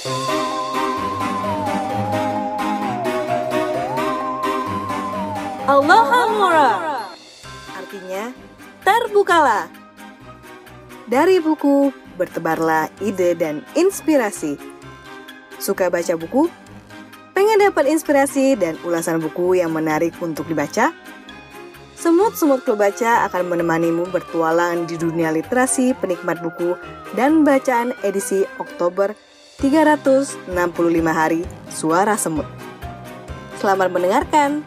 Aloha Mura Artinya, terbukalah Dari buku, bertebarlah ide dan inspirasi Suka baca buku? Pengen dapat inspirasi dan ulasan buku yang menarik untuk dibaca? Semut-semut klub baca akan menemanimu bertualang di dunia literasi penikmat buku dan bacaan edisi Oktober 365 hari Suara Semut. Selamat mendengarkan.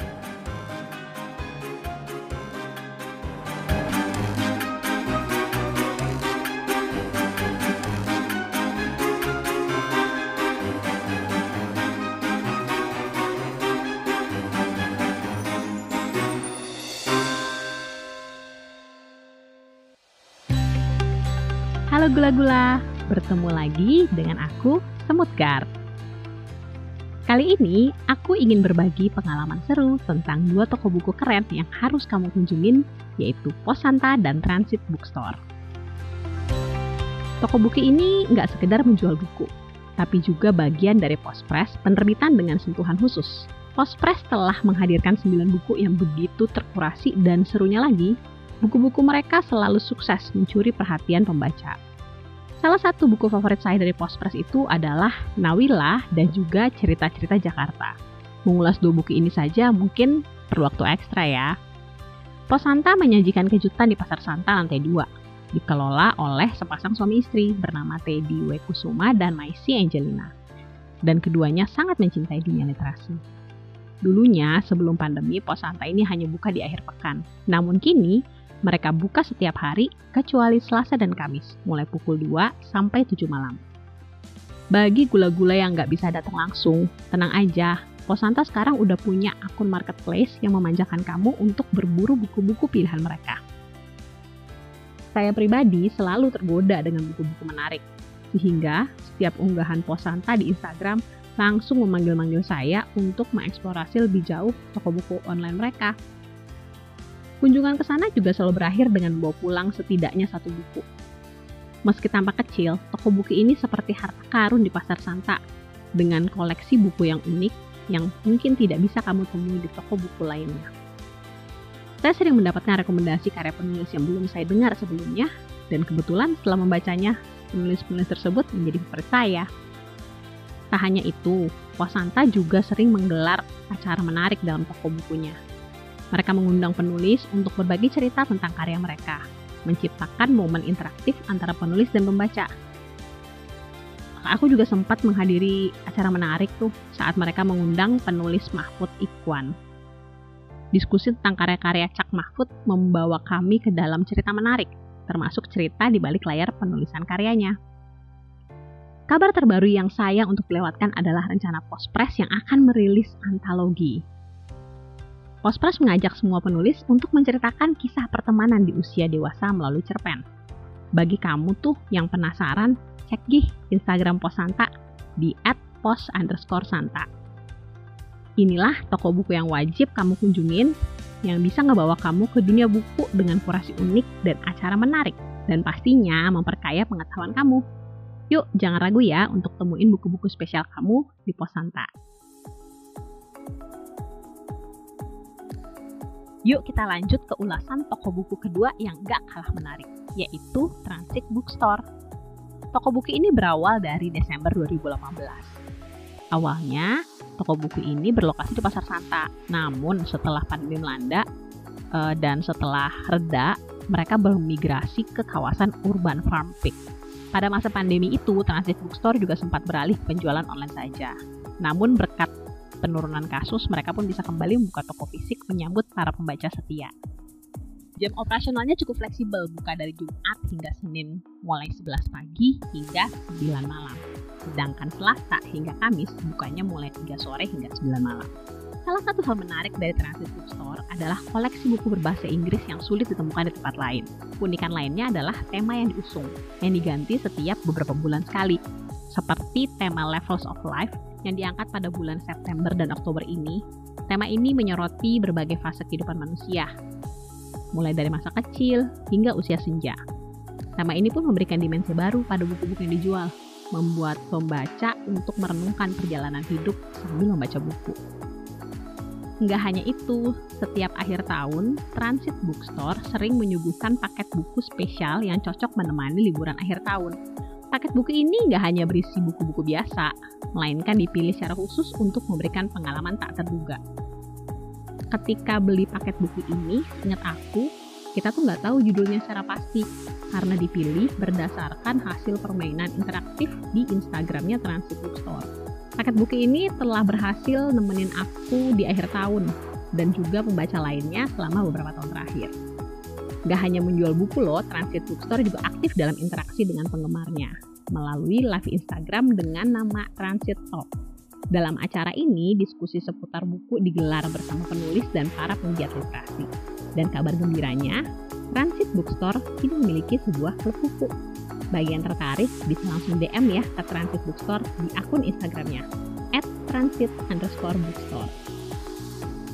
Halo gula-gula, bertemu lagi dengan aku, Semut Gar. Kali ini, aku ingin berbagi pengalaman seru tentang dua toko buku keren yang harus kamu kunjungin, yaitu Posanta dan Transit Bookstore. Toko buku ini nggak sekedar menjual buku, tapi juga bagian dari Postpress penerbitan dengan sentuhan khusus. Postpress telah menghadirkan 9 buku yang begitu terkurasi dan serunya lagi, buku-buku mereka selalu sukses mencuri perhatian pembaca. Salah satu buku favorit saya dari Postpress itu adalah Nawila dan juga Cerita-cerita Jakarta. Mengulas dua buku ini saja mungkin perlu waktu ekstra ya. Pos Santa menyajikan kejutan di Pasar Santa lantai 2, dikelola oleh sepasang suami istri bernama Teddy W. Kusuma dan Maisi Angelina. Dan keduanya sangat mencintai dunia literasi. Dulunya, sebelum pandemi, Pos Santa ini hanya buka di akhir pekan. Namun kini, mereka buka setiap hari kecuali Selasa dan Kamis, mulai pukul 2 sampai 7 malam. Bagi gula-gula yang nggak bisa datang langsung, tenang aja, Pos Santa sekarang udah punya akun marketplace yang memanjakan kamu untuk berburu buku-buku pilihan mereka. Saya pribadi selalu tergoda dengan buku-buku menarik, sehingga setiap unggahan Pos Santa di Instagram langsung memanggil-manggil saya untuk mengeksplorasi lebih jauh toko buku online mereka. Kunjungan ke sana juga selalu berakhir dengan membawa pulang setidaknya satu buku. Meski tampak kecil, toko buku ini seperti harta karun di pasar Santa dengan koleksi buku yang unik yang mungkin tidak bisa kamu temui di toko buku lainnya. Saya sering mendapatkan rekomendasi karya penulis yang belum saya dengar sebelumnya, dan kebetulan setelah membacanya, penulis-penulis tersebut menjadi favorit saya. Tak hanya itu, Wasanta juga sering menggelar acara menarik dalam toko bukunya. Mereka mengundang penulis untuk berbagi cerita tentang karya mereka, menciptakan momen interaktif antara penulis dan pembaca. Aku juga sempat menghadiri acara menarik tuh saat mereka mengundang penulis Mahfud Ikwan Diskusi tentang karya-karya Cak Mahfud membawa kami ke dalam cerita menarik, termasuk cerita di balik layar penulisan karyanya. Kabar terbaru yang saya untuk lewatkan adalah rencana Postpress yang akan merilis antologi. Postpress mengajak semua penulis untuk menceritakan kisah pertemanan di usia dewasa melalui cerpen. Bagi kamu tuh yang penasaran, cek gih Instagram Posanta di @pos_santa. Inilah toko buku yang wajib kamu kunjungin yang bisa ngebawa kamu ke dunia buku dengan kurasi unik dan acara menarik dan pastinya memperkaya pengetahuan kamu. Yuk, jangan ragu ya untuk temuin buku-buku spesial kamu di Posanta. Yuk kita lanjut ke ulasan toko buku kedua yang gak kalah menarik, yaitu Transit Bookstore. Toko buku ini berawal dari Desember 2018 Awalnya, toko buku ini berlokasi di Pasar Santa. Namun setelah pandemi melanda uh, dan setelah reda, mereka bermigrasi ke kawasan Urban Farm Peak. Pada masa pandemi itu, Transit Bookstore juga sempat beralih penjualan online saja. Namun berkat penurunan kasus, mereka pun bisa kembali membuka toko fisik menyambut para pembaca setia. Jam operasionalnya cukup fleksibel, buka dari Jumat hingga Senin, mulai 11 pagi hingga 9 malam. Sedangkan Selasa hingga Kamis bukanya mulai 3 sore hingga 9 malam. Salah satu hal menarik dari Transit Bookstore adalah koleksi buku berbahasa Inggris yang sulit ditemukan di tempat lain. Unikan lainnya adalah tema yang diusung, yang diganti setiap beberapa bulan sekali. Seperti tema Levels of Life yang diangkat pada bulan September dan Oktober ini. Tema ini menyoroti berbagai fase kehidupan manusia, mulai dari masa kecil hingga usia senja. Tema ini pun memberikan dimensi baru pada buku-buku yang dijual, membuat pembaca untuk merenungkan perjalanan hidup sambil membaca buku. Nggak hanya itu, setiap akhir tahun, Transit Bookstore sering menyuguhkan paket buku spesial yang cocok menemani liburan akhir tahun. Paket buku ini nggak hanya berisi buku-buku biasa, melainkan dipilih secara khusus untuk memberikan pengalaman tak terduga. Ketika beli paket buku ini, ingat aku, kita tuh nggak tahu judulnya secara pasti karena dipilih berdasarkan hasil permainan interaktif di Instagramnya Transit Bookstore. Paket buku ini telah berhasil nemenin aku di akhir tahun dan juga pembaca lainnya selama beberapa tahun terakhir. Gak hanya menjual buku loh, Transit Bookstore juga aktif dalam interaksi dengan penggemarnya melalui live Instagram dengan nama Transit Talk. Dalam acara ini, diskusi seputar buku digelar bersama penulis dan para penggiat literasi. Dan kabar gembiranya, Transit Bookstore kini memiliki sebuah klub buku. Bagi yang tertarik, bisa langsung DM ya ke Transit Bookstore di akun Instagramnya, at transit underscore bookstore.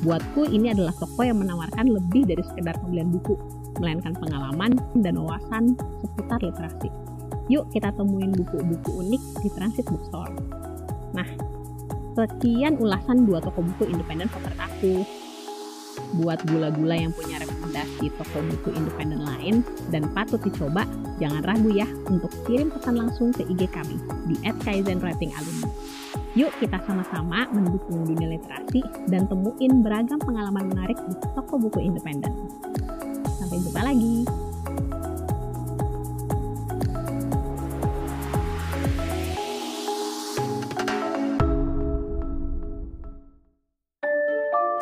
Buatku ini adalah toko yang menawarkan lebih dari sekedar pembelian buku, melainkan pengalaman dan wawasan seputar literasi. Yuk kita temuin buku-buku unik di Transit Bookstore. Nah, sekian ulasan dua toko buku independen favorit aku buat gula-gula yang punya rekomendasi toko buku independen lain dan patut dicoba, jangan ragu ya untuk kirim pesan langsung ke IG kami di @kaizenwritingalumni. Yuk kita sama-sama mendukung dunia literasi dan temuin beragam pengalaman menarik di toko buku independen. Sampai jumpa lagi.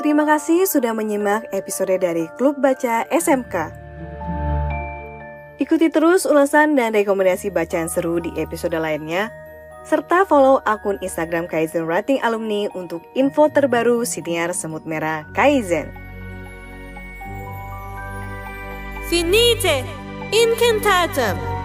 Terima kasih sudah menyimak episode dari Klub Baca SMK. Ikuti terus ulasan dan rekomendasi bacaan seru di episode lainnya, serta follow akun Instagram Kaizen Writing Alumni untuk info terbaru siniar semut merah Kaizen. Finite, incantatum.